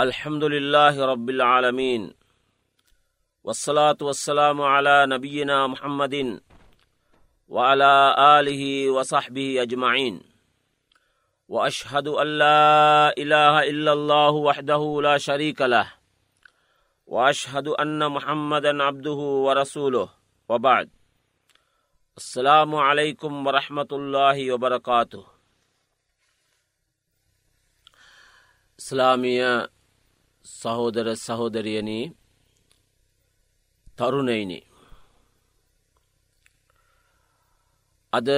الحمد لله رب العالمين. والصلاة والسلام على نبينا محمد وعلى آله وصحبه أجمعين. وأشهد أن لا إله إلا الله وحده لا شريك له. وأشهد أن محمدا عبده ورسوله. وبعد. السلام عليكم ورحمة الله وبركاته. إسلامية සහෝදර සහෝදරියනී තරුණයිනි. අද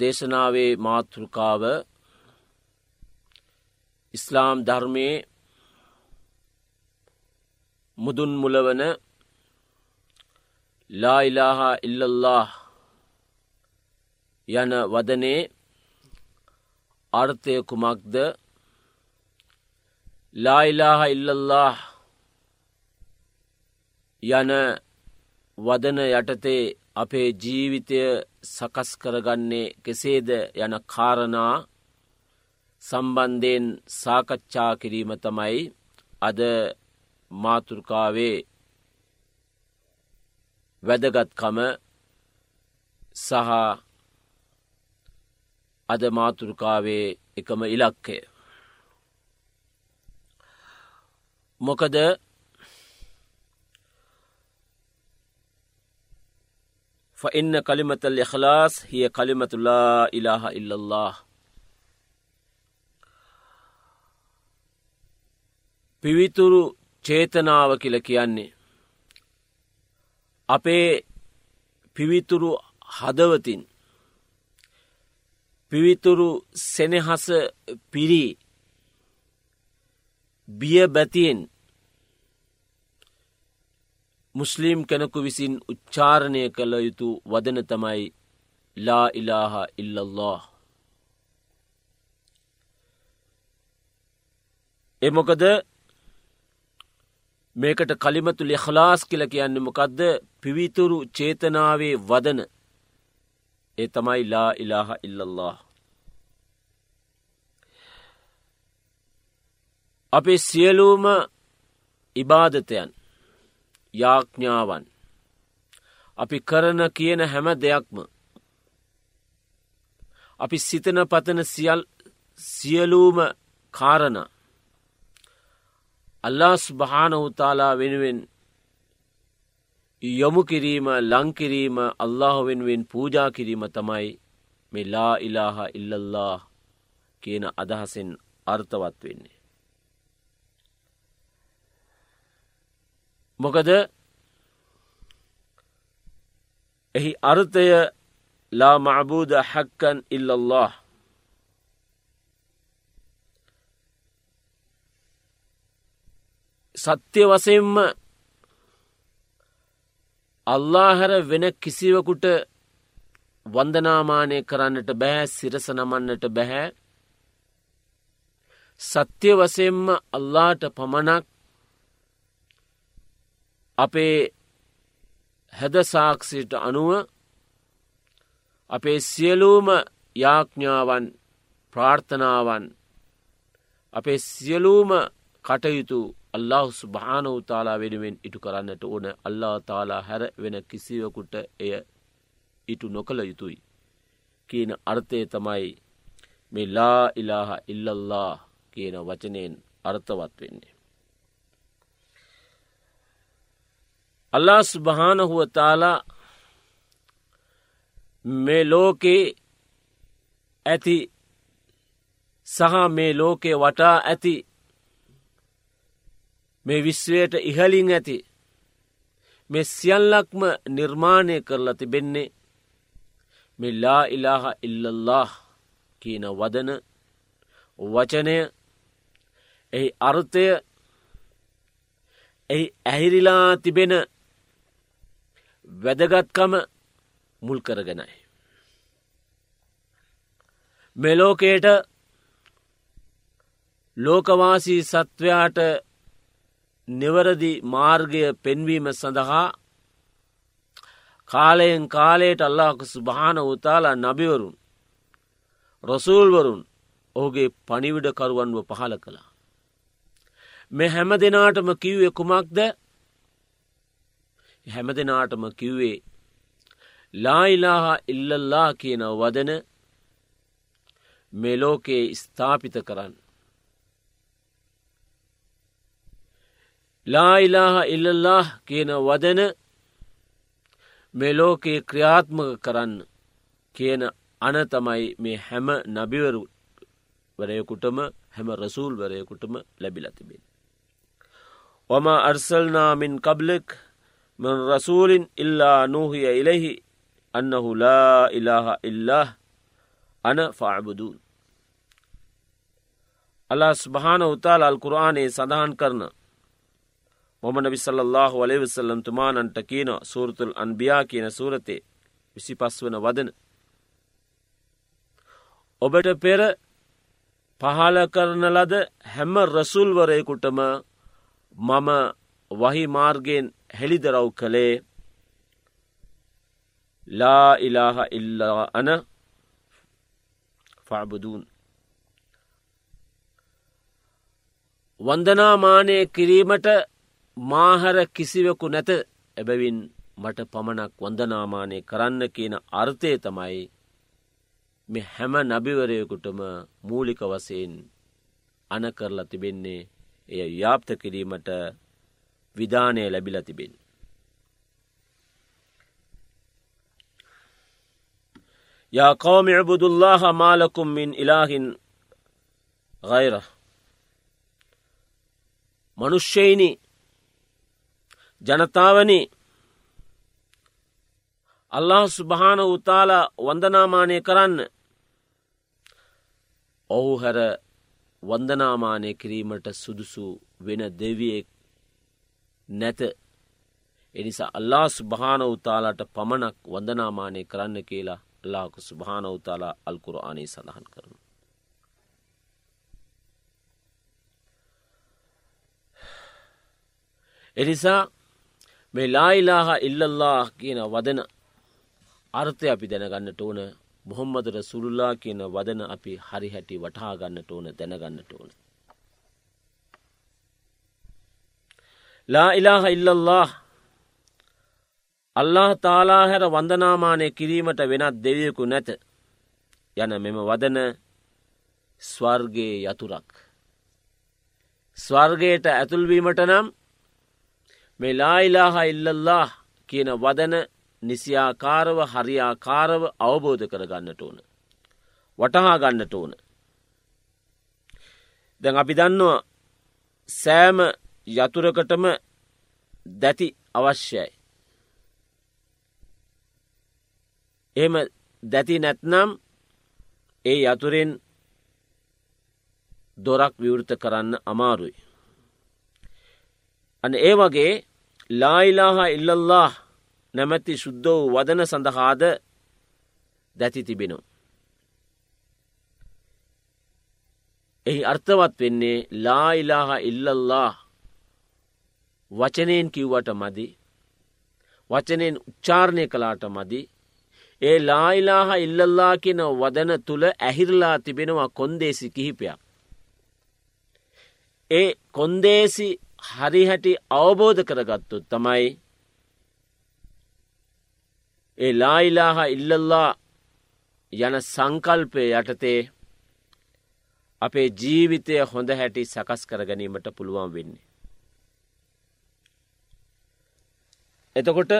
දේශනාවේ මාතෘකාව ඉස්ලාම් ධර්මයේ මුදුන් මුලවන ලායිලාහා ඉල්ලල්له යන වදනේ අර්ථය කුමක්ද ලායිලාහ ඉල්ලල්له යන වදන යටතේ අපේ ජීවිතය සකස් කරගන්නේ කෙසේද යන කාරණා සම්බන්ධයෙන් සාකච්ඡා කිරීම තමයි අද මාතෘකාවේ වැදගත්කම සහ අද මාතෘකාවේ එකම ඉලක්කය. මොකද فإن كلمة الإخلاص هي كلمة لا إله إلا الله පිවිතුරු චේතනාව කියල කියන්නේ. අපේ පිවිතුරු හදවතින් පිවිතුරු සෙනෙහස පිරී බිය බැතියෙන් මුස්ලිම් කෙනකු විසින් උච්චාරණය කළ යුතු වදන තමයි ලා ඉලාහ ඉල්ලල්له. එමොකද මේකට කලිමතුල එහලාස් කියල කියන්න මොකක්ද පිවිතුරු චේතනාවේ වදන ඒ තමයි ලා ඉලාහ ඉල්ලල්له. අපේ සියලූම ඉබාධතයන් යාඥාවන්. අපි කරන කියන හැම දෙයක්ම. අපි සිතන පතන සියල් සියලූම කාරණ අල්ලාස් භානවතාලා වෙනුවෙන් යොමු කිරීම ලංකිරීම අල්له වෙනුවෙන් පූජා කිරීම තමයි මෙ ලා ඉලාහ ඉල්ලල්له කියන අදහසෙන් අර්ථවත් වෙන්නේ. මොකද එහි අර්ථය ලා මබූද හක්කන් ඉල්ලල්له සත්‍ය වසයෙන්ම අල්ලාහැර වෙන කිසිවකුට වන්දනාමානය කරන්නට බැහැ සිරස නමන්නට බැහැ සත්‍ය වසයෙන්ම අල්ලාට පමණක් අපේ හැදසාක්ෂිට අනුව අපේ සියලූම යාඥාවන් ප්‍රාර්ථනාවන් අපේ සියලූම කටයුතු අල්له ස්භානවතාලා වෙනුවෙන් ඉටු කරන්නට ඕන අල්ලා තාලා හැර වෙන කිසිවකුට එය ඉටු නොකළ යුතුයි. කියන අර්ථය තමයි මෙල්ලා ඉලාහ ඉල්ලල්ලා කියන වචනයෙන් අර්ථවත් වෙන්නේ. අල්ලාස් භානහුවතාලා මේ ලෝකේ ඇති සහ මේ ලෝකේ වටා ඇති මේ විශ්වයට ඉහලින් ඇති මේ සියල්ලක්ම නිර්මාණය කරලා තිබෙන්නේ මෙල්ලා ඉලාහ ඉල්ලල්له කියන වදන වචනය එහි අර්ථය එහි ඇහිරිලා තිබෙන වැදගත්කම මුල් කරගෙනයි. මෙලෝකේට ලෝකවාසී සත්වයාට නිවරදි මාර්ගය පෙන්වීම සඳහා කාලයෙන් කාලයට අල්ලාක සුභාන උතාලා නබිවරුන් රොසූල්වරුන් ඔහුගේ පනිවිඩකරුවන්ව පහල කළා. මෙ හැම දෙනාටම කිව්වේ කුමක්ද හැම දෙනාටම කිව්වේ ලායිලාහ ඉල්ලල්ලා කියන වදන මෙලෝකයේ ස්ථාපිත කරන්න. ලායිලාහ ඉල්ලල්له කියන වදන මෙලෝකයේ ක්‍රියාත්මක කරන්න කියන අන තමයි මේ හැම නබිවරු වරයකුටම හැම රසූල් වරයකුටම ලැබිල තිබෙන. ඔම අර්සල්නාමින් කබ්ලෙක් من رسول إلا نوهي إليه أنه لا إله إلا أنا فاعبدون අල්ලා ස්භානවතාල අල් කුරානේ සඳහන් කරන මොම නබි සල්له වලේවසල්ලම් තුමානන්ට කියන සූරතුල් අන්බියා කියන සූරතේ විසි පස් වන වදන. ඔබට පෙර පහල කරන ලද හැම රසුල්වරයකුටම මම වහි මාර්ගයෙන් හෙළිදරව් කළේ ලා ඉලාහ ඉල්ලා අන ෆාබුදූන්. වන්දනාමානය කිරීමට මාහර කිසිවකු නැත. එබැවින් මට පමණක් වන්දනාමානය කරන්න කියන අර්ථය තමයි මෙ හැම නබිවරයකුටම මූලික වසයෙන් අන කරලා තිබෙන්නේ. එය ව්‍යාප්ත කිරීමට විධානය ලැබිල තිබෙන්. يا قوم اعبدوا الله ما لكم من إله غيره මනුෂ්‍යයිනි ජනතාවනි අල්له සුභාන උතාල වන්දනාමානය කරන්න ඔහු හැර වන්දනාමානය කිරීමට සුදුසු වෙන දෙවියෙක් නැත එනිසා අල්ලා සුභාන උතාලාට පමණක් වන්දනාමානය කරන්න කියලා අල්ලාහක සුභාන උතාලා අල්කුර ආනේ සඳහන් කරනු. එනිසා මේ ලායිලාහ ඉල්ලල්له කියන වදන අර්ථය අපි දැනගන්නට ඕන මොහොම්මදර සුරුල්ලා කියන වදන අපි හරි හැටි වටහාගන්නට ඕන දැනගන්නට ඕන. ලා ඉලාහ ඉල්ලල්له අල්له තාලා හැර වන්දනාමානය කිරීමට වෙනත් දෙවියකු නැත යන මෙම වදන ස්වර්ගේ යතුරක්. ස්වර්ගයට ඇතුල්වීමට නම් මේ ලායිලාහ ඉල්ලල්له කියන වදන නිසියාකාරව හරියාකාරව අවබෝධ කරගන්නට ඕන. වටහා ගන්නට ඕන. දැන් අපි දන්නවා සෑම යතුරකටම දැති අවශ්‍යයි. එහෙම දැති නැත්නම් ඒ යතුරෙන් දොරක් විවෘත කරන්න අමාරුයි. අන ඒ වගේ ලායිලාහා ඉල්ලල්له නැමැති සුද්ද වූ වදන සඳහාද දැති තිබෙනු. එහි අර්ථවත් වෙන්නේ ලායිලාහා ඉල්ලල්له වචනයෙන් කිව්වට මදි වචනයෙන් උච්චාරණය කලාට මදි ඒ ලායිලාහ ඉල්ලල්ලා කියන වදන තුළ ඇහිරලා තිබෙනවා කොන්දේසි කිහිපයක්. ඒ කොන්දේසි හරිහැටි අවබෝධ කරගත්තුත් තමයි ඒ ලායිලාහ ඉල්ලල්ලා යන සංකල්පය යටතේ අපේ ජීවිතය හොඳ හැටි සකස් කරගැනීමට පුළුවන් වෙන්නේ. එතකොට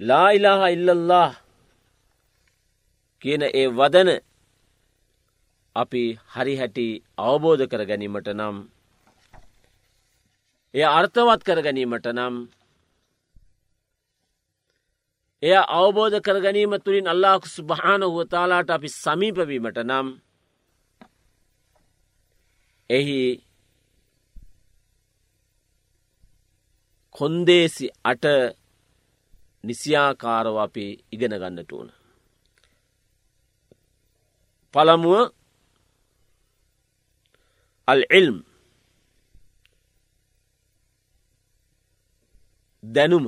ලායිලාහ ඉල්ලල්له කියන ඒ වදන අපි හරි හැටි අවබෝධ කර ගැනීමට නම් එය අර්ථවත් කර ගැනීමට නම් එය අවබෝධ කර ගැනීම තුළින් අල්ලාහු සුභාන හුවතාලාට අපි සමීපවීමට නම් එහි කොන්දේසි අට නිසියාකාරව අපි ඉගෙන ගන්නට ඕන. පළමුුව අල් එල්ම් දැනුම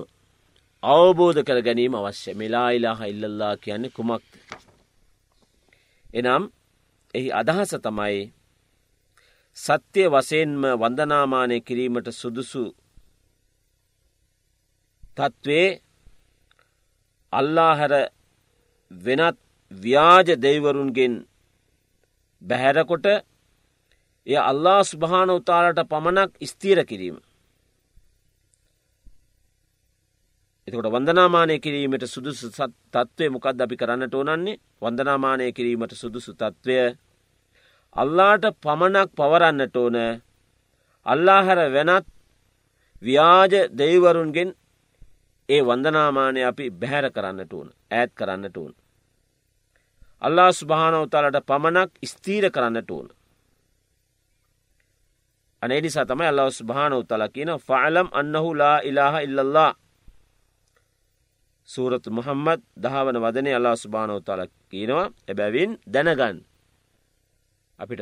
අවබෝධ කර ගැනීම අවශ්‍ය මෙලායිලාහ ඉල්ලල්ලා කියන්නේ කුමක්ද. එනම් එහි අදහස තමයි සත්‍යය වසයෙන්ම වන්දනාමානය කිරීමට සුදුසු තත්ත්වේ අල්ලාහැර වෙනත් ව්‍යාජ දෙයිවරුන්ගෙන් බැහැරකොට එය අල්ලා ස්භාන උතාලට පමණක් ස්තීර කිරීම. එතකොට වන්දනාමානය කිරීමට සුදුසු තත්ත්වය මොකක්ද අපි කරන්නට ඕනන්නේ වන්දනාමානය කිරීමට සුදුසු තත්ත්වය අල්ලාට පමණක් පවරන්නට ඕන අල්ලාහැර වෙනත් ව්‍යාජ දෙයිවරුන්ගෙන් ඒ වන්දනාමානය අපි බැහැර කරන්නට ඕන ඇත් කරන්නට ඕන. අල්ලා ස්භානවතාලට පමණක් ස්තීර කරන්නට ඕන. අනේනිසා තමයි අල්ලා ස්භානවතල කියන ෆාලම් අන්නහු ලා ඉලාහ ඉල්ලල්ලා සූරත් මොහම්මත් දහවන වදනේ අල්ලා ස්භානවතාල කියනවා එබැවින් දැනගන් අපිට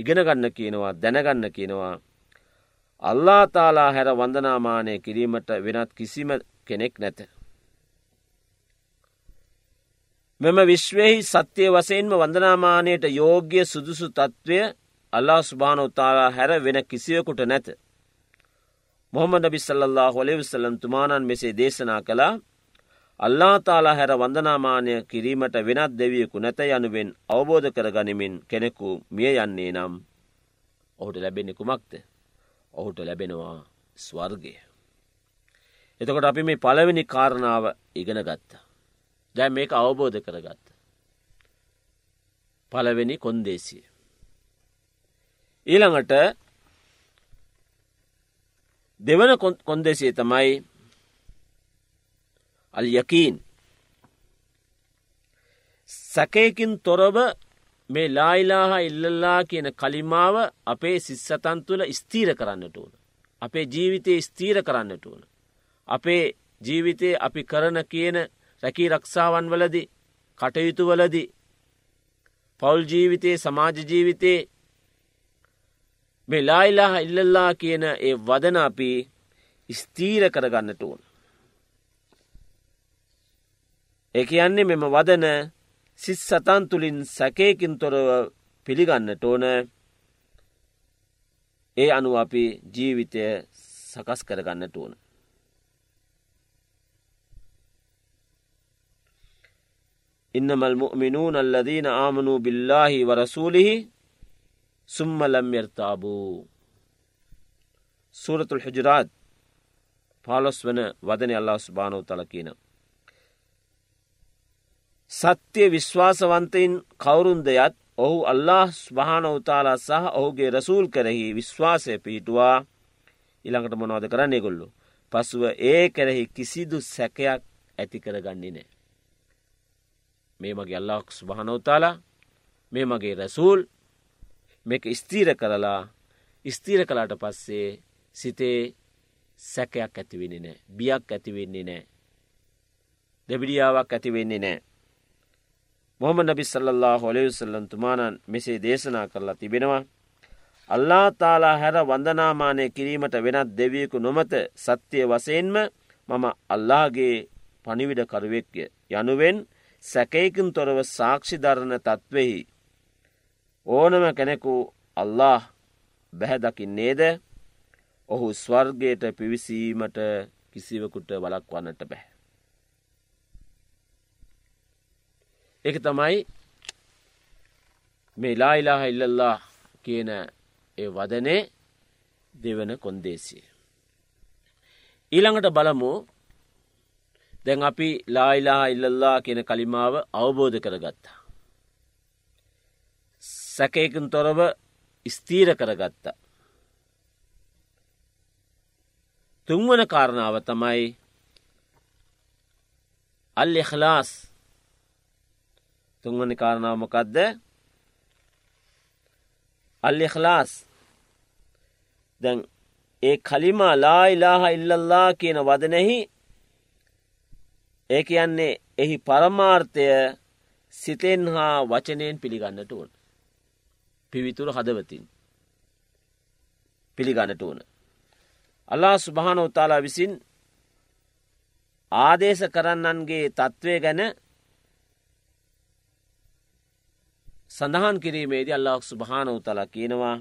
ඉගෙනගන්න කියනවා දැනගන්න කියනවා අල්ලා තාලා හැර වන්දනාමානය කිරීමට වෙනත් කිසිම කෙනෙක් නැත. මෙම විශ්වයෙහි සත්‍යය වසයෙන්ම වන්දනාමානයට යෝග්‍ය සුදුසු තත්ත්වය අල්ලා ස්භාන උතාලා හැර වෙන කිසිවකුට නැත. මොහමද බිස්සල්له හොලෙවිසල්ලම් තුමානන් මෙසේ දේශනා කළා අල්ලා තාලා හැර වන්දනාමානය කිරීමට වෙනත් දෙවියෙකු නැත යනුවෙන් අවබෝධ කර ගනිමින් කෙනෙකු මිය යන්නේ නම් ඔහුට ලැබෙනෙ කුමක්ද ඔහුට ලැබෙනවා ස්වර්ගය. එතකොට අපි මේ පළවෙනි කාරණාව ඉගෙන ගත්ත. දැ මේක අවබෝධ කරගත්ත. පළවෙනි කොන්දේසිය. ඊළඟට දෙවන කොන්දෙසිය තමයි අල් යකීන් සැකයකින් තොරව මේ ලායිලාහා ඉල්ලල්ලා කියන කලිමාව අපේ සිස්සතන් තුළ ස්තීර කරන්නට ඕන. අපේ ජීවිතය ස්තීර කරන්නට ඕන. අපේ ජීවිතය අපි කරන කියන රැකී රක්ෂාවන් වලදි කටයුතු වලදි පවුල් ජීවිතයේ සමාජ ජීවිතයේ මේ ලායිලාහ ඉල්ලල්ලා කියන ඒ වදන අපි ස්තීර කරගන්නට ඕන. ඒ කියන්නේ මෙම වදන සිස් සතන් තුළින් සැකයකින් තොරව පිළිගන්නට ඕන ඒ අනු අපි ජීවිතය සකස් කරගන්නට ඕන. إنما المؤمنون الذين آمنوا بالله ورسوله ثم لم يرتابوا සූරතුල් හුජරාත් පාලොස් වන වදන අල්ලා ස්භානෝ තලකීන. සත්‍යය විශ්වාසවන්තයින් කවුරුන් දෙයත් ඔහු අල්له ස්භානවතාලා සහ ඔහුගේ රසූල් කරෙහි විශ්වාසය පිහිටුවා ඉළඟට මොනවද කරන්නේ ගොල්ලු. පසුව ඒ කෙරෙහි කිසිදු සැකයක් ඇති කරගන්නේ නෑ. මේ මගේ අල්ලාක් ස්භානවතාලා මේ මගේ රැසූල් මේක ස්තීර කරලා ස්තීර කලාට පස්සේ සිතේ සැකයක් ඇතිවෙන්නේ නෑ බියක් ඇතිවෙන්නේ නෑ දෙබිඩියාවක් ඇතිවෙන්නේ නෑ මොහම නබි සල්له හොලෙවසල්ලන් තුමානන් මෙසේ දේශනා කරලා තිබෙනවා අල්ලා තාලා හැර වන්දනාමානය කිරීමට වෙනත් දෙවියකු නොමත සත්‍යය වසයෙන්ම මම අල්ලාගේ පනිවිඩ කරුවෙක්ය. යනුවෙන් සැකයකින් තොරව සාක්ෂි දරණ තත්වෙහි. ඕනම කෙනෙකු අල්له බැහැදකින් නේද ඔහු ස්වර්ගයට පිවිසීමට කිසිවකුට වලක් වන්නට බැහැ. එක තමයි මේ ලායිලාහ ඉල්ලල්ලා කියන ඒ වදනේ දෙවන කොන්දේසිය. ඊළඟට බලමු දැන් අපි ලායිලා ඉල්ලල්ලා කියන කලිමාව අවබෝධ කරගත්තා. සැකයකින් තොරව ස්තීර කරගත්ත. තුන්වන කාරණාව තමයි අල් එහලාස් තුන්වනි කාරණාවමකක්ද අල් එහලාස් දැන් ඒ කලිමා ලායිලාහ ඉල්ලල්ලා කියන වදනෙහි ඒ කියන්නේ එහි පරමාර්ථය සිතෙන් හා වචනයෙන් පිළිගන්නට ඕන. පිවිතුර හදවතින් පිළිගන්නට ඕන. අල්ලා ස්භාන උතාලා විසින් ආදේශ කරන්නන්ගේ තත්ත්වය ගැන සඳහන් කිරීමේදී අල්ලාක් ස්භාන උතලා කියනවා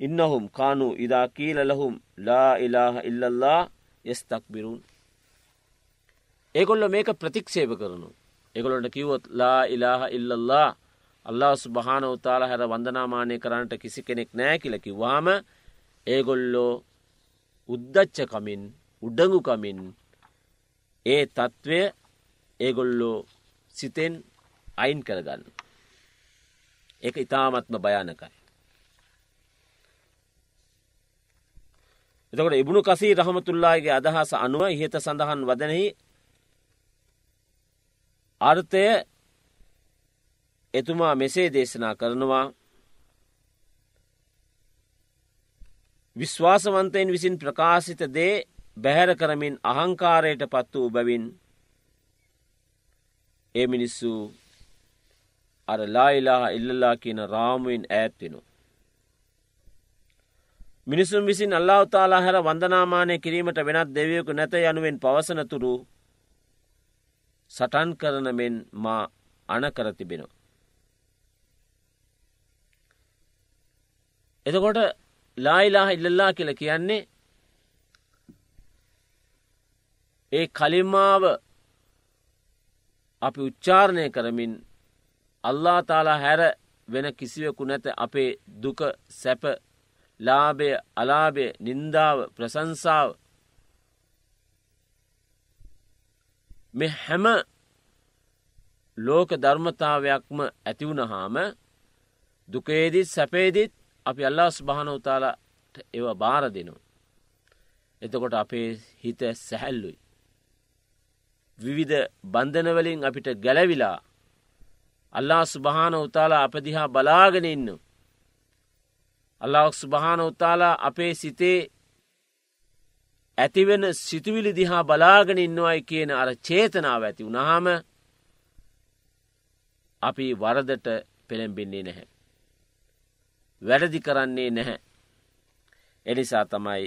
ඉන්නහුම් කානු ඉදා කීල ලහුම් ලා ඉලාහ ඉල්ලල්ලා යස්තක් බිරුන් ඒගොල්ල මේක ප්‍රතික්ෂේප කරනු එගොලොට කිවොත් ලා ඉලාහ ඉල්ලල්ලා අල්ලා සුභාන උතාල හැර වන්දනාමානය කරන්නට කිසි කෙනෙක් නෑ කියලකිවාම ඒගොල්ලෝ උද්දච්චකමින් උඩඟුකමින් ඒ තත්ත්වය ඒගොල්ලෝ සිතෙන් අයින් කරගන්න. ඒක ඉතාමත්ම භයානකයි. එතකොට ඉබුණු කසී රහමතුල්ලාගේ අදහස අනුව ඉහත සඳහන් වදනෙහි අර්ථය එතුමා මෙසේ දේශනා කරනවා විශ්වාසවන්තයෙන් විසින් ප්‍රකාශිත දේ බැහැර කරමින් අහංකාරයට පත් වූ බැවින් ඒ මිනිස්සු අර ලායිලා ඉල්ලලා කියන රාමුවෙන් ඈත්වෙනු. මිනිසුන් විසින් අල්ලා තාලා හැර වන්දනාමානය කිරීමට වෙනත් දෙවියකු නැත යනුවෙන් පවසනතුරු සටන් කරන මෙන් මා අනකර තිබෙනවා. එතකොට ලායිලාහ ඉල්ලල්ලා කියල කියන්නේ ඒ කලිමාව අපි උච්චාරණය කරමින් අල්ලා තාලා හැර වෙන කිසිවකු නැත අපේ දුක සැප ලාභය අලාභය නින්දාව ප්‍රසංසාව මෙ හැම ලෝක ධර්මතාවයක්ම ඇතිවුණහාම දුකේදිත් සැපේදිත් අපි අල්ලා ස්භාන උතාලාට ඒව බාර දෙනවා. එතකොට අපේ හිත සැහැල්ලුයි. විවිධ බන්ධනවලින් අපිට ගැලවිලා අල්ලා ස්භාන උතාලා අපදිහා බලාගෙන ඉන්න. අල්ලාක් ස්භාන උතාලා අපේ සිතේ ඇතිවෙන සිතුවිලි දිහා බලාගෙන ඉන්නවයි කියන අර චේතනාව ඇති වුණහාම අපි වරදට පෙළෙම්බින්නේ නැහැ. වැඩදි කරන්නේ නැහැ. එනිසා තමයි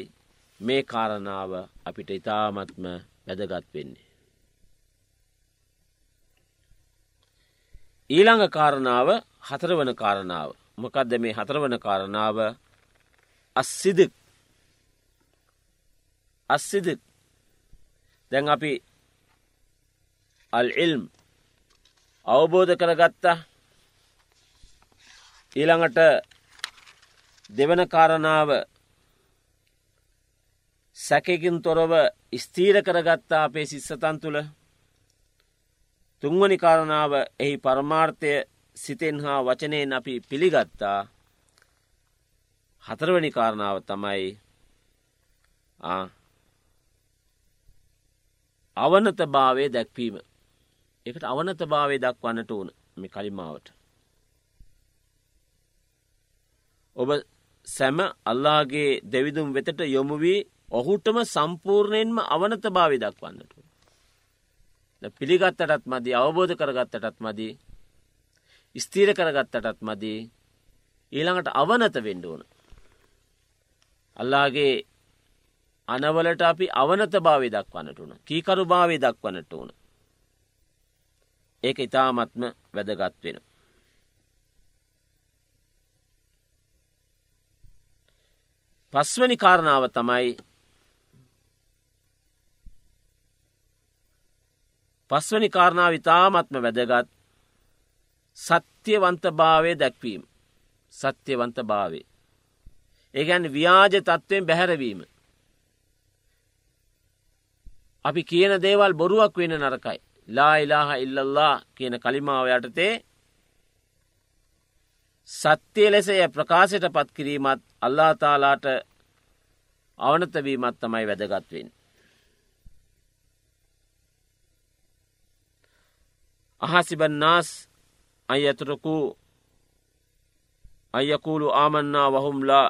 මේ කාරණාව අපිට ඉතාමත්ම වැදගත් වෙන්නේ. ඊළඟ කාරණාව හතරවන කාරණාව මොකක්ද මේ හතරවන කාරණාව අස්සිදක් අස්සිදක් දැන් අපි අල්ඉල්ම් අවබෝධ කරගත්තා. ඊළඟට දෙවන කාරණාව සැකකින් තොරව ස්තීර කරගත්තා අපේ සිස්සතන් තුළ. තුන්වනි කාරණාව එහි පරමාර්ථය සිතෙන් හා වචනයෙන් අපි පිළිගත්තා. හතරවනි කාරණාව තමයි අවනත භාවය දැක්වීම එකට අවනත භාවය දක්වන්නට ඕන මේ කලිමාවට ඔබ සැම අල්ලාගේ දෙවිදුම් වෙතට යොමු වී ඔහුටම සම්පූර්ණයෙන්ම අවනත භාවි දක්වන්නට. පිළිගත්තටත් මදි අවබෝධ කරගත්තටත් මදි ස්තීර කරගත්තටත් මදි ඊළඟට අවනත වෙන්ඩ ඕන. අල්ලාගේ අනවලට අපි අවනත භාවි දක්වන්නට වන කීකරු භාවි දක්වන්නට ඕන. ඒක ඉතාමත්ම වැදගත් වෙන. පස්වනි කාරණාව තමයි පස්වනි කාරණාව ඉතාමත්ම වැදගත් සත්‍යවන්ත භාවය දැක්වීම සත්‍යවන්ත භාවේ. ඒගැන් ව්‍යාජ තත්ත්වයෙන් බැහැරවීම. අපි කියන දේවල් බොරුවක් වෙන නරකයි. ලා ඉලාහ ඉල්ලල්ලා කියන කලිමාව යටතේ සත්‍යය ලෙසය ප්‍රකාශයට පත් කිරීමත් අල්ලා තාලාට අවනතවීමත් තමයි වැදගත්වෙන්. අහසිබන්නාස් අයතුරකු අයකූලු ආමන්නා වහුම්ලා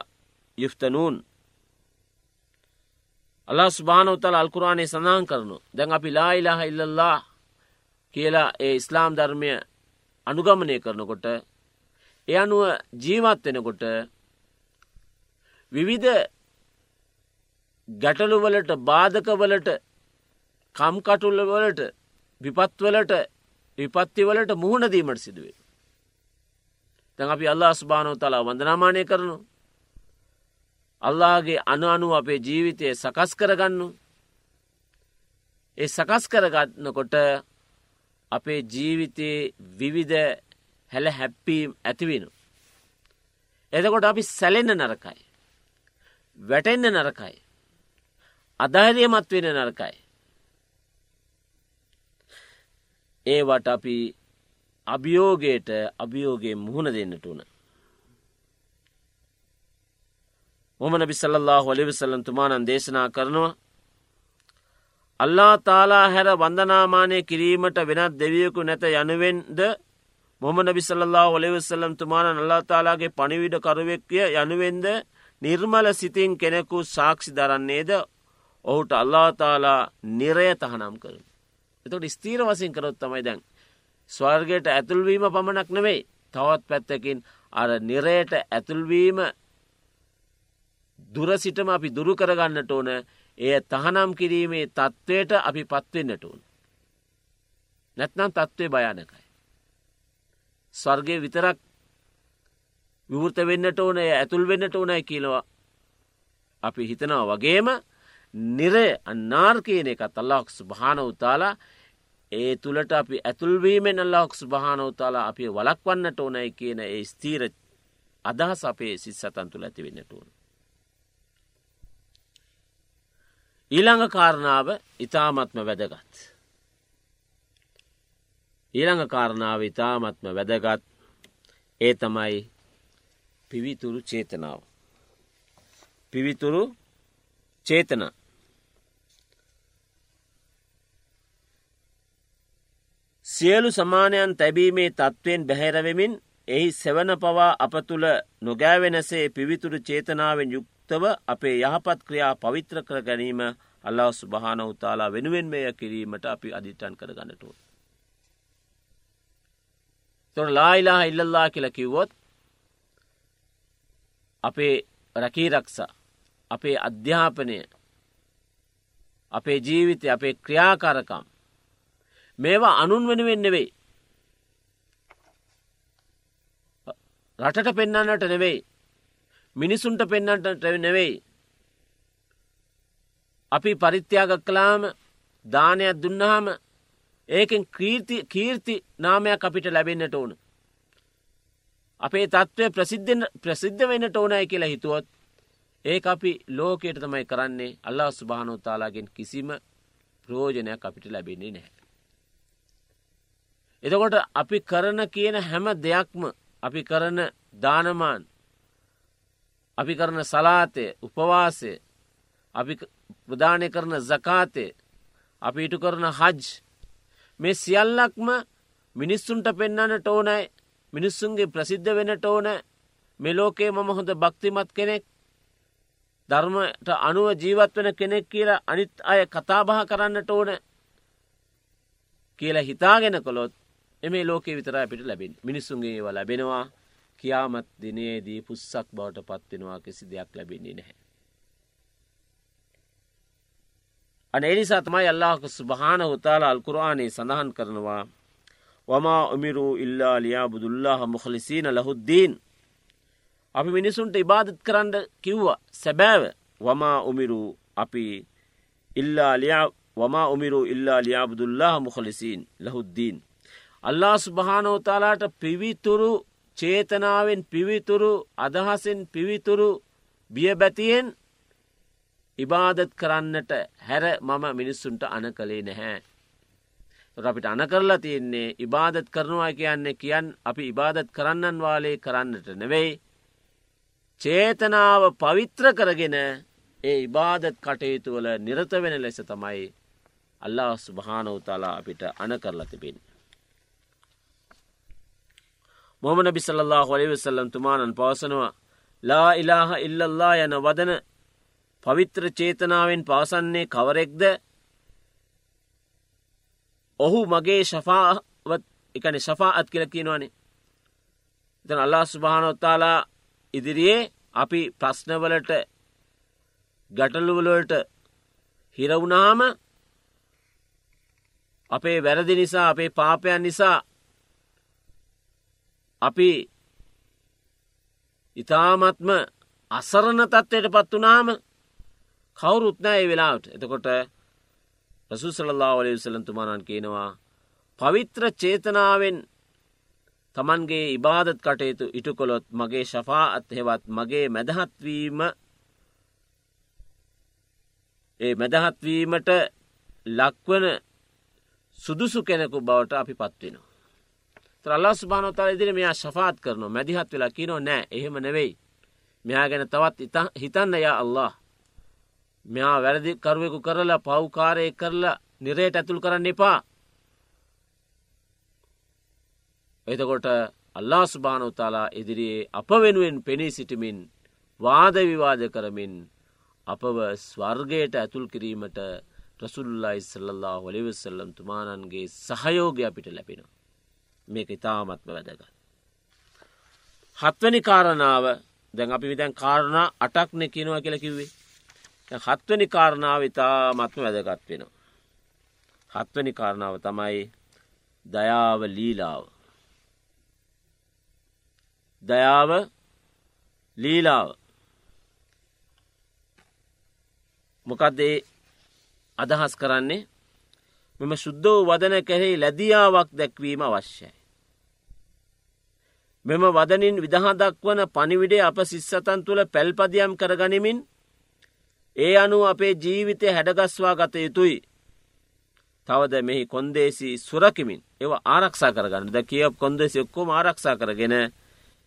යුෆ්තනූන් අල්ලා ස්භානවතල අල්කුරාණය සඳහන් කරනු දැන් අපි ලායිලාහ ඉල්ලල්ලා කියලා ඒ ඉස්ලාම් ධර්මය අනුගමනය කරනකොට එ අනුව ජීවත් වෙනකොට විවිධ ගැටලුවලට බාධකවලට කම්කටුල්ලවලට විපත්වලට විපත්තිවලට මුහුණදීමට සිදුවේ. තැන් අපි අල්ලා ස්භානෝ තලා වඳනාමානය කරනු. අල්ලාගේ අනු අනු අපේ ජීවිතය සකස් කරගන්නු. ඒ සකස් කරගන්නකොට අපේ ජීවිතයේ විවිධ හැල හැප්පීම් ඇතිවෙනු. එතකොට අපි සැලෙන්න නරකයි. වැටෙන්න නරකයි. අධෛරයමත් වෙන නරකයි. ඒවට අපි අභියෝගයට අභියෝගේ මුහුණ දෙන්නට වන. මොමනබි සල්له ඔලිවිසල්ලම් තුමානන් දේශනා කරනවා. අල්ලා තාලා හැර වන්දනාමානය කිරීමට වෙනත් දෙවියකු නැත යනුවෙන්ද මොමනබි සල්له ඔලිවිසල්ලම් තුමානන් අල්ලා තාලාගේ පණිවිඩ කරුවෙක්ය යනුවෙන්ද නිර්මල සිතින් කෙනෙකු සාක්ෂි දරන්නේද ඔහුට අල්ලා තාලා නිරය තහනම් කරන. එතට ස්තීර වසින් කරොත් තමයි දැන්. ස්වර්ගයට ඇතුල්වීම පමණක් නෙවෙයි තවත් පැත්තකින් අර නිරයට ඇතුල්වීම දුරසිටම අපි දුරු කරගන්නට ඕන එය තහනම් කිරීමේ තත්ත්වයට අපි පත්වෙන්නට ඕන. නැත්නම් තත්ත්වය භයානකයි. ස්වර්ගය විතරක් විවෘත වෙන්නට ඕන ඇතුල් වෙන්නට ඕනයි කියලවා අපි හිතනවා වගේම නිරය අන්නාර් කියන එකත් අල්ලාක් සුභාන උතාලා ඒ තුළට අපි ඇතුල්වීමෙන් අල්ලාක් සුභාන උතාලා අපි වලක්වන්නට ඕනයි කියන ඒ ස්තීර අදහස් අපේ සිත් සතන් තුළ ඇති වෙන්නට ඕන. ඊළඟ කාරණාව ඉතාමත්ම වැදගත්. ඊළඟ කාරණාව ඉතාමත්ම වැදගත් ඒ තමයි පිවිතුරු චේතනාව. පිවිතුරු චේතන සියලු සමානයන් තැබීමේ තත්ත්වයෙන් බැහැරවෙමින් එහි සෙවන පවා අප තුළ නොගෑවෙනසේ පිවිතුරු චේතනාවෙන් යුක්තව අපේ යහපත් ක්‍රියා පවිත්‍ර කර ගැනීම අල්ලා සුභාන උතාලා වෙනුවෙන් මෙය කිරීමට අපි අධිටන් කර ගන්නටුව. තොට ලායිලා ඉල්ලල්ලා කියල කිව්වොත් අපේ රැකීරක්ෂා අපේ අධ්‍යාපනය අපේ ජීවිතය අපේ ක්‍රියාකාරකම් මේවා අනුන් වෙනුවෙන් නෙවෙයි රටට පෙන්නන්නට නෙවෙයි මිනිසුන්ට පෙන්නට නෙවෙයි අපි පරිත්‍යාග කලාම දානයක් දුන්නහම ඒකෙන් කීර්ති කීර්ති නාමයක් අපිට ලැබෙන්න්නට ඕන. අපේ තත්ත්වය ප්‍රසිද්ධ වෙන්නට ඕනයි කියලා හිතුවොත් ඒ අපි ලෝකයට තමයි කරන්නේ අල්ලා ස්ුභානෝතාලාගෙන් කිසිම ප්‍රෝජනයක් අපිට ලැබෙන්නේ නැහැ. එතකොට අපි කරන කියන හැම දෙයක්ම අපි කරන දානමාන් අපි කරන සලාතය උපවාසය අපි ප්‍රධානය කරන ဇ කාතය අපි ඉටු කරන හජ් මේ සියල්ලක්ම මිනිස්සුන්ට පෙන්න්නට ඕනෑ මිනිස්සුන්ගේ ප්‍රසිද්ධ වෙනට ඕන. මෙලෝකේ මම හොඳ භක්තිමත් කෙනෙක් ධර්මට අනුව ජීවත් වෙන කෙනෙක් කියලා අනිත් අය කතාබහ කරන්නට ඕන කියලා හිතාගෙන කොළොත් එමේ ලෝකේ විතර අපිට ලැබෙන මිනිස්සුන්ගේ ඒව ලැබෙනවා. කියාමත් දිනයේදී පුස්සක් බවට පත්වෙනවා කිසි දෙයක් ලැබෙන්නේ නැහැ. අන එනිසා තමයි අල්ලාහක සුභාන හුතාල අල්කුරආනේ සඳහන් කරනවා. වමා උමිරු ඉල්ලා ලියා බුදුල්ලාහ මුහලිසිීන ලහුද්දීන් අපි මිනිසුන්ට ඉබාදත් කරන්න කිව්වා. සැබෑව. වමා උමිරු අපි ඉල්ලා ලියා වමා උමිරු ඉල්ලා ලියාබුදුල්ලාහ මුහලිසිීන් ලහුද්දීන් අල්ලා සුභානෝතාලාට පිවිතුරු චේතනාවෙන් පිවිතුරු අදහසෙන් පිවිතුරු බියබැතියෙන් ඉබාදත් කරන්නට හැර මම මිනිස්සුන්ට අන කළේ නැහැ. අපිට අන කරලා තියෙන්නේ ඉබාදත් කරනවා කියන්නේ කියන් අපි ඉබාදත් කරන්නන් වාලේ කරන්නට නෙවෙයි. චේතනාව පවිත්‍ර කරගෙන ඒ ඉබාදත් කටයුතුවල නිරත වෙන ලෙස තමයි අල්ලා ස්ුභානවතාලා අපිට අන කරලා තිබෙන. මොමන බිසල්له හොලි වසල්ලම් තුමානන් පවසනවා ලා ඉලාහ ඉල්ලල්ලා යන වදන පවිත්‍ර චේතනාවෙන් පවසන්නේ කවරෙක්ද ඔහු මගේ ශපාවත් එකන ශපා අත් කියල කියනවානේ එතන අල්ලා ස්ුභානොත්තාලා ඉදිරියේ අපි ප්‍රශ්නවලට ගටලුවලට හිරවුනාම අපේ වැරදි නිසා අපේ පාපයන් නිසා අපි ඉතාමත්ම අසරණ තත්වයට පත් වනාම කවුරුත්නෑ ඒ වෙලාවට එතකොට රසුසලල්ලා වලේ සලන්තුමානන් කියනවා පවිත්‍ර චේතනාවෙන් තමන්ගේ ඉබාදත් කටයුතු ඉටු කොළොත් මගේ ශෆා අත්හෙවත් මගේ මැදහත්වීම ඒ මැදහත්වීමට ලක්වන සුදුසු කෙනෙකු බවට අපි පත්වෙනවා. ත්‍රල්ලා සුභානෝ තල ඉදිරි මෙයා ශපාත් කරනවා. මැදිහත් වෙලා කියනෝ නෑ එහෙම නෙවෙයි. මෙයා ගැන තවත් හිතන්න යා අල්له මෙයා වැරදිකරුවෙකු කරලා පව්කාරය කරලා නිරේට ඇතුල් කරන්න එපා. එතකොට අල්ලා ස්භානෝතාලා ඉදිරියේ අප වෙනුවෙන් පෙනී සිටිමින් වාදවිවාද කරමින් අපව ස්වර්ගයට ඇතුල් කිරීමට රසුල්ලා ඉස්සල්له ොලිවෙසල්ලම් තුමානන්ගේ සහයෝගය අපිට ලැබෙනවා. මේක ඉතාමත්ම වැදගත්. හත්වනි කාරණාව දැන් අපි විතැන් කාරණා අටක් නෙකිනවා කියල කිව්වේ. හත්වනි කාරණාව ඉතා මත්ම වැදගත් වෙනවා. හත්වනි කාරණාව තමයි දයාව ලීලාව. දයාව ලීලාව මොකක්දේ අදහස් කරන්නේ මෙම ශුද්ධ වූ වදන කෙරෙහි ලැදියාවක් දැක්වීම අවශ්‍යයි. මෙම වදනින් විදහදක්වන පනිවිඩේ අප සිස්සතන් තුළ පැල්පදියම් කරගනිමින් ඒ අනු අපේ ජීවිතය හැඩගස්වා ගත යුතුයි. තවද මෙහි කොන්දේසි සුරකිමින් ඒව ආරක්ෂා කරගන්න ද කියප කොන්දෙසි ඔක්කොම ආරක්ෂා කරගෙන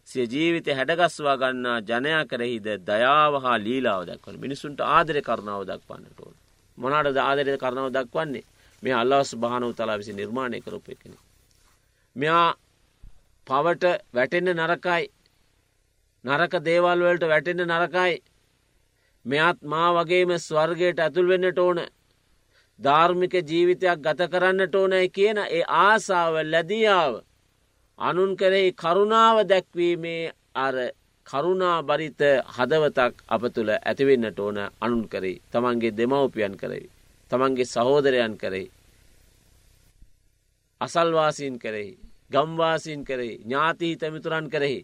සිය ජීවිත හැඩගස්වා ගන්නා ජනයා කරෙහිද දයාව හා ලීලාව දක්වන මිනිසුන්ට ආදර කරනාව දක්වන්නට ඕන. මොනාට ආදරය කරනාව දක්වන්නේ මේ අල්ලස් භානව තලා විසි නිර්මාණය කරපු එකෙන. මෙයා පවට වැටෙන්න නරකයි නරක දේවල්වලට වැටෙන්න නරකයි මෙයත් මා වගේම ස්වර්ගයට ඇතුල් වෙන්නට ඕන ධාර්මික ජීවිතයක් ගත කරන්නට ඕනයි කියන ඒ ආසාාව ලැදියාව අනුන් කරෙහි කරුණාව දැක්වීමේ අර කරුණා බරිත හදවතක් අප තුළ ඇතිවෙන්නට ඕන අනුන් කරෙයි තමන්ගේ දෙමවපියන් කරෙයි. තමන්ගේ සහෝදරයන් කරෙයි. අසල්වාසීන් කරෙහි ගම්වාසීන් කරෙහි ඥාතිහි තැමිතුරන් කරෙහි.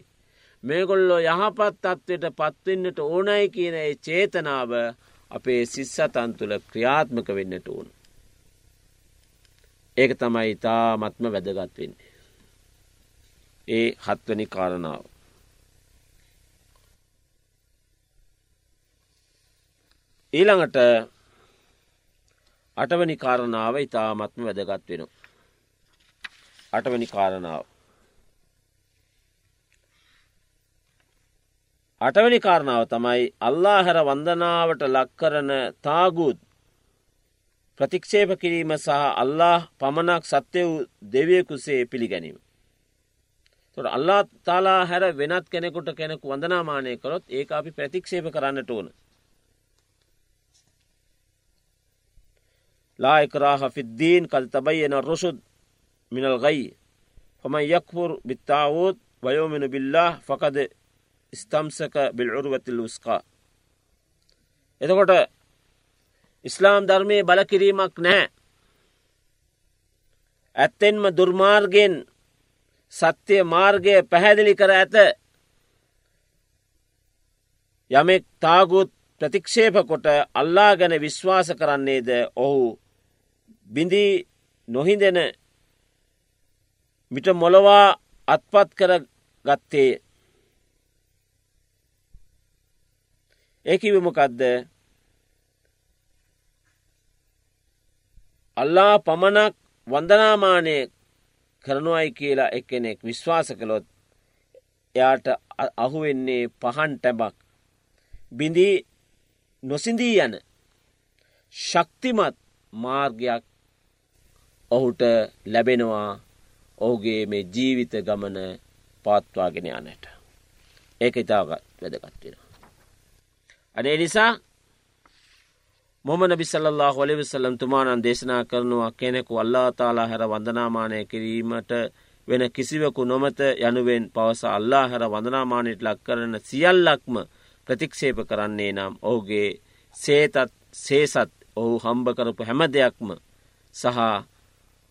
මේගොල්ලෝ යහපත් තත්ත්වයට පත්වෙන්නට ඕනයි කියන ඒ චේතනාව අපේ සිස්සතන් තුළ ක්‍රියාත්මක වෙන්නට ඕන. ඒක තමයි ඉතා මත්ම වැදගත් වෙන්නේ. ඒ හත්වනි කාරණාව. ඊළඟට අටවනි කාරණාව ඉතාමත්ම වැදගත් වෙන. අටවනි කාරණාව. අටවැනි කාරණාව තමයි අල්ලා හැර වන්දනාවට ලක්කරන තාගුත් ප්‍රතික්ෂේප කිරීම සහ අල්له පමණක් සත්‍ය වූ දෙවියකුසේ පිළිගැනීම. තොට අල්ලා තාලා හැර වෙනත් කෙනෙකුට කෙනෙකු වඳනාමානය කරොත් ඒ අපි ප්‍රතික්ෂේප කරන්නට ඕන. ලායිකරාහ ෆිද්දීන් කල් තබයියන රුසුද් මිනල් ගයි හම යක්පුර් බිත්තාවෝත් වයෝමෙන බිල්ලා ෆකද ස්තම්සක බිල්උරුවතිල් උස්කා. එතකොට ඉස්ලාම් ධර්මය බලකිරීමක් නෑ. ඇත්තෙන්ම දුර්මාර්ගෙන් සත්‍යය මාර්ගය පැහැදිලි කර ඇත යමෙක් තාගුත් ප්‍රතික්ෂේප කොට අල්ලා ගැන විශ්වාස කරන්නේද ඔහු බිඳී නොහිදෙන මිට මොළවා අත්පත් කර ගත්තේ ඒකිවිමකක්ද අල්ලා පමණක් වන්දනාමානය කරනුවයි කියලා එක්කෙනෙක් විශ්වාස කළොත් එයාට අහුවෙන්නේ පහන් ටැබක්. බිඳී නොසිඳී යන ශක්තිමත් මාර්ගයක් ඔහුට ලැබෙනවා. ඔහුගේ මේ ජීවිත ගමන පාත්වාගෙන යනට ඒක ඉතාගත් වැදගත්වෙන. අනේ නිසා මොම නබිසල්له හොලිවිසල්ලම් තුමානන් දේශනා කරනවා කෙනෙකු අල්ලා තාලා හැර වඳනාමානය කිරීමට වෙන කිසිවකු නොමත යනුවෙන් පවස අල්ලා හැර වඳනාමානයට ලක් කරන සියල්ලක්ම ප්‍රතික්ෂේප කරන්නේ නම් ඔහුගේ සේතත් සේසත් ඔහු හම්බ කරපු හැම දෙයක්ම සහ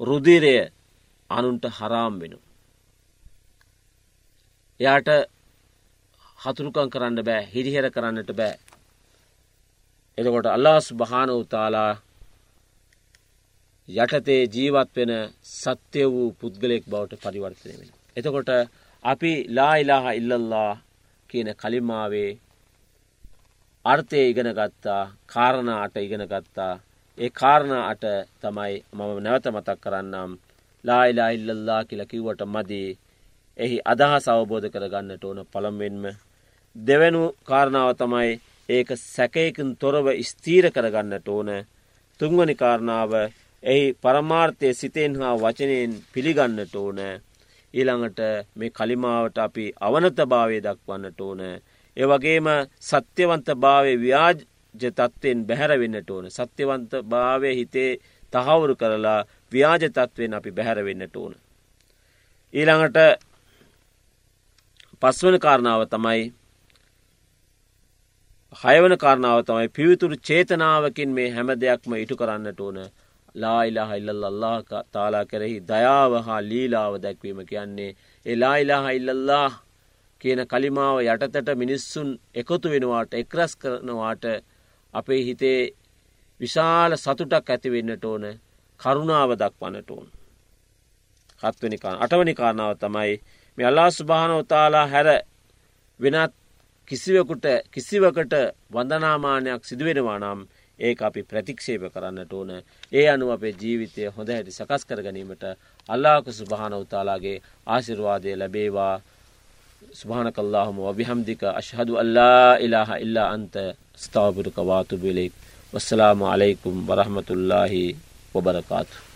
රුදිරය අනුන්ට හරාම් වෙන. එයාට හතුරුකං කරන්න බෑ හිරිහෙර කරන්නට බෑ. එතකොට අල්ලාස් භාන උතාලා යටතේ ජීවත් වෙන සත්‍යය වූ පුද්ගලෙක් බවට පරිවර්තනය වෙන. එතකොට අපි ලායිලාහ ඉල්ලල්ලා කියන කලිමාවේ අර්ථය ඉගෙන ගත්තා කාරණ අට ඉගෙන ගත්තා ඒ කාරණ අට තමයි මම නැවත මතක් කරන්නම් ලායිලා ඉල්ලල්ලා කියල කිව්වට මදී. එහි අදහස් අවබෝධ කරගන්නට ඕන පළම්වෙන්ම දෙවැනු කාරණාව තමයි ඒක සැකයකින් තොරව ස්තීර කරගන්නට ඕන. තුන්වනි කාරණාව එහි පරමාර්ථය සිතෙන් හා වචනයෙන් පිළිගන්නට ඕන. ඊළඟට මේ කලිමාවට අපි අවනත භාවය දක්වන්නට ඕන. ඒවගේම සත්‍යවන්ත භාවය ව්‍යාජ තත්ත්වයෙන් බැහැරවෙන්නට ඕන. සත්‍යවන්ත භාවය හිතේ තහවුරු කරලා ව්‍යාජ තත්වෙන් අපි බැහැර වෙන්නට ඕන. ඊළඟට පස්වන කාරණාව තමයි හයවන කාරණාව තමයි පිවිතුරු චේතනාවකින් මේ හැම දෙයක්ම ඉටු කරන්නට ඕන ලායිලාහ ඉල්ලල්له තාලා කෙරෙහි දයාව හා ලීලාව දැක්වීම කියන්නේ එලායිලාහ ඉල්ලල්له කියන කලිමාව යටතට මිනිස්සුන් එකතු වෙනවාට එක්රස් කරනවාට අපේ හිතේ විශාල සතුටක් ඇතිවෙන්නට ඕන කරුණාව දක්වන්නට ඕන්. හත්වනිකා අටවනි කාරණාව තමයි මේ අල්ලා ස්භානව තාලා හැර වෙනත් කිසිවකුට කිසිවකට වඳනාමානයක් සිදුවෙනවා නම් ඒ අපි ප්‍රතික්ෂේප කරන්නට ඕන ඒ අනුව අපේ ජීවිතය හොඳ හැටි සකස් කර ගැනීමට අල්ලාක සුභාන උතාලාගේ ආශිර්වාදය ලැබේවා سبحانك اللهم وبحمدك أشهد أن لا إله إلا أنت استغفرك واتوب إليك والسلام عليكم ورحمة الله wabarakatuh.